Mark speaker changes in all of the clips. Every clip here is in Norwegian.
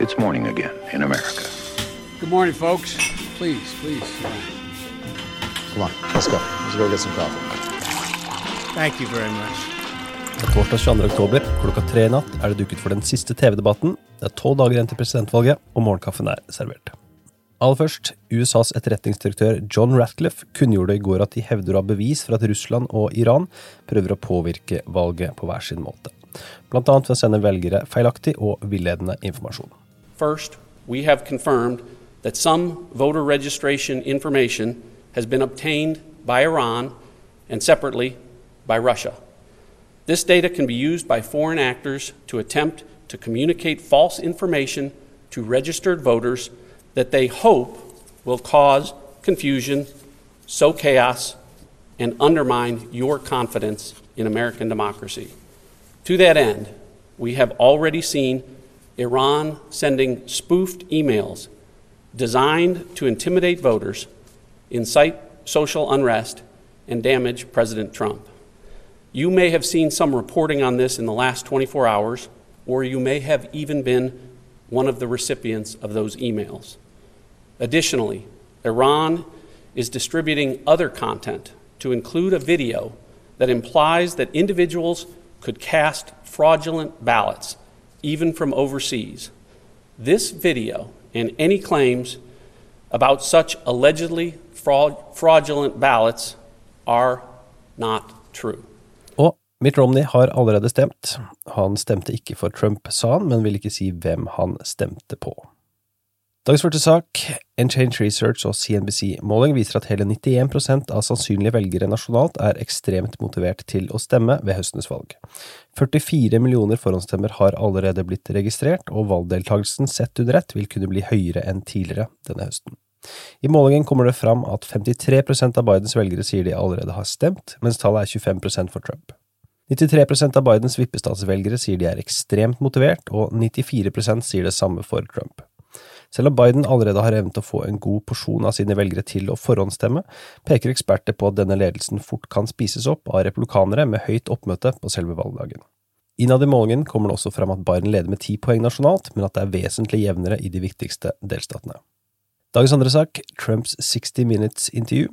Speaker 1: It's morning again in America.
Speaker 2: Good morning, folks. Please, please.
Speaker 3: Come on, let's go. Let's go get some coffee.
Speaker 2: Thank you very much.
Speaker 4: Er torsdag 22. oktober, klokka tre i natt er det duket for den siste TV-debatten. Det er tolv dager igjen til presidentvalget, og morgenkaffen er servert. Aller først, USAs etterretningsdirektør John Ratcliffe kunngjorde i går at de hevder å ha bevis for at Russland og Iran prøver å påvirke valget på hver sin måte. Blant annet ved å sende velgere feilaktig og villedende informasjon.
Speaker 5: First, we have confirmed that some voter registration information has been obtained by Iran and separately by Russia. This data can be used by foreign actors to attempt to communicate false information to registered voters that they hope will cause confusion, sow chaos, and undermine your confidence in American democracy. To that end, we have already seen Iran sending spoofed emails designed to intimidate voters, incite social unrest, and damage President Trump. You may have seen some reporting on this in the last 24 hours, or you may have even been one of the recipients of those emails. Additionally, Iran is distributing other content to include a video that implies that individuals could cast fraudulent ballots, even from overseas. This video and any claims about such allegedly fraud, fraudulent ballots are not true.
Speaker 4: Og Mitt Romney har allerede stemt. Han stemte ikke for Trump, sa han, men vil ikke si hvem han stemte på. Dagens første sak, Enchange Research og CNBC-måling viser at hele 91% av sannsynlige velgere nasjonalt er ekstremt motivert til å stemme ved høstens valg. 44 millioner forhåndsstemmer har allerede blitt registrert, og valgdeltakelsen sett under ett vil kunne bli høyere enn tidligere denne høsten. I målingen kommer det fram at 53% av Bidens velgere sier de allerede har stemt, mens tallet er 25% for Trump. 93% av Bidens vippestatsvelgere sier de er ekstremt motivert, og 94% sier det samme for Trump. Selv om Biden allerede har evnet å få en god porsjon av sine velgere til å forhåndsstemme, peker eksperter på at denne ledelsen fort kan spises opp av republikanere med høyt oppmøte på selve valgdagen. Innad i målingen kommer det også fram at Biden leder med ti poeng nasjonalt, men at det er vesentlig jevnere i de viktigste delstatene. Dagens andre sak, Trumps 60 Minutes-intervju.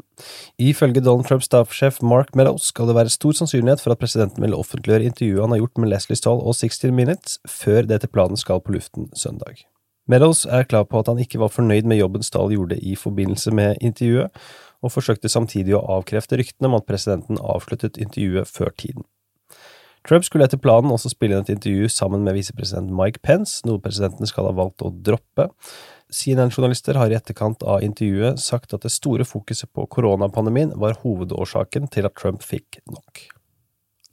Speaker 4: Ifølge Donald Trumps staffsjef Mark Meadows skal det være stor sannsynlighet for at presidenten vil offentliggjøre intervjuet han har gjort med Leslie Stahl og 60 Minutes, før det etter planen skal på luften søndag. Meadows er klar på at han ikke var fornøyd med jobben Stahl gjorde i forbindelse med intervjuet, og forsøkte samtidig å avkrefte ryktene om at presidenten avsluttet intervjuet før tiden. Trump skulle etter planen også spille inn et intervju sammen med visepresident Mike Pence, noe presidenten skal ha valgt å droppe. CNN-journalister har i etterkant av intervjuet sagt at det store fokuset på koronapandemien var hovedårsaken til at Trump fikk nok.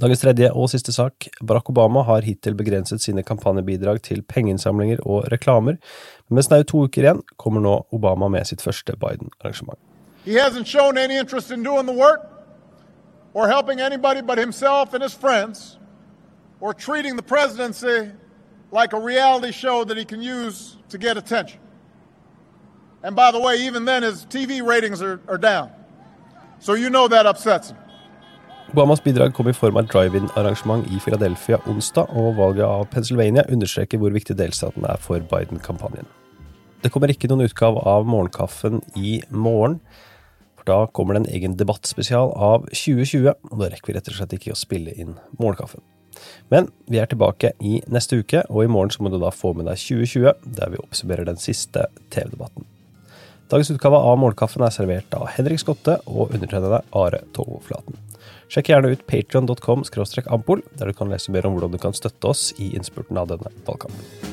Speaker 4: Dagens tredje og siste sak. Barack Obama har hittil begrenset sine kampanjebidrag til pengeinnsamlinger og reklamer, men med snaut to uker igjen kommer nå Obama med sitt første Biden-arrangement.
Speaker 6: He hasn't shown any interest in doing the work or helping anybody but himself and his friends or treating the presidency like a reality show that he can use to get attention. And by the way, even then, his TV ratings are, are down. So you know that upsets him.
Speaker 4: Obamas bidrag kom i form av drive-in-arrangement i Philadelphia onsdag, og valget av Pennsylvania understreker hvor viktig delstaten er for Biden-kampanjen. Det kommer ikke noen utgave av Morgenkaffen i morgen, for da kommer det en egen debattspesial av 2020, og da rekker vi rett og slett ikke å spille inn Morgenkaffen. Men vi er tilbake i neste uke, og i morgen så må du da få med deg 2020, der vi oppsummerer den siste TV-debatten. Dagens utgave av Morgenkaffen er servert av Henrik Skotte og undertegnede Are Togflaten. Sjekk gjerne ut patrion.com ampol, der du kan lese mer om hvordan du kan støtte oss i innspurten av denne valgkampen.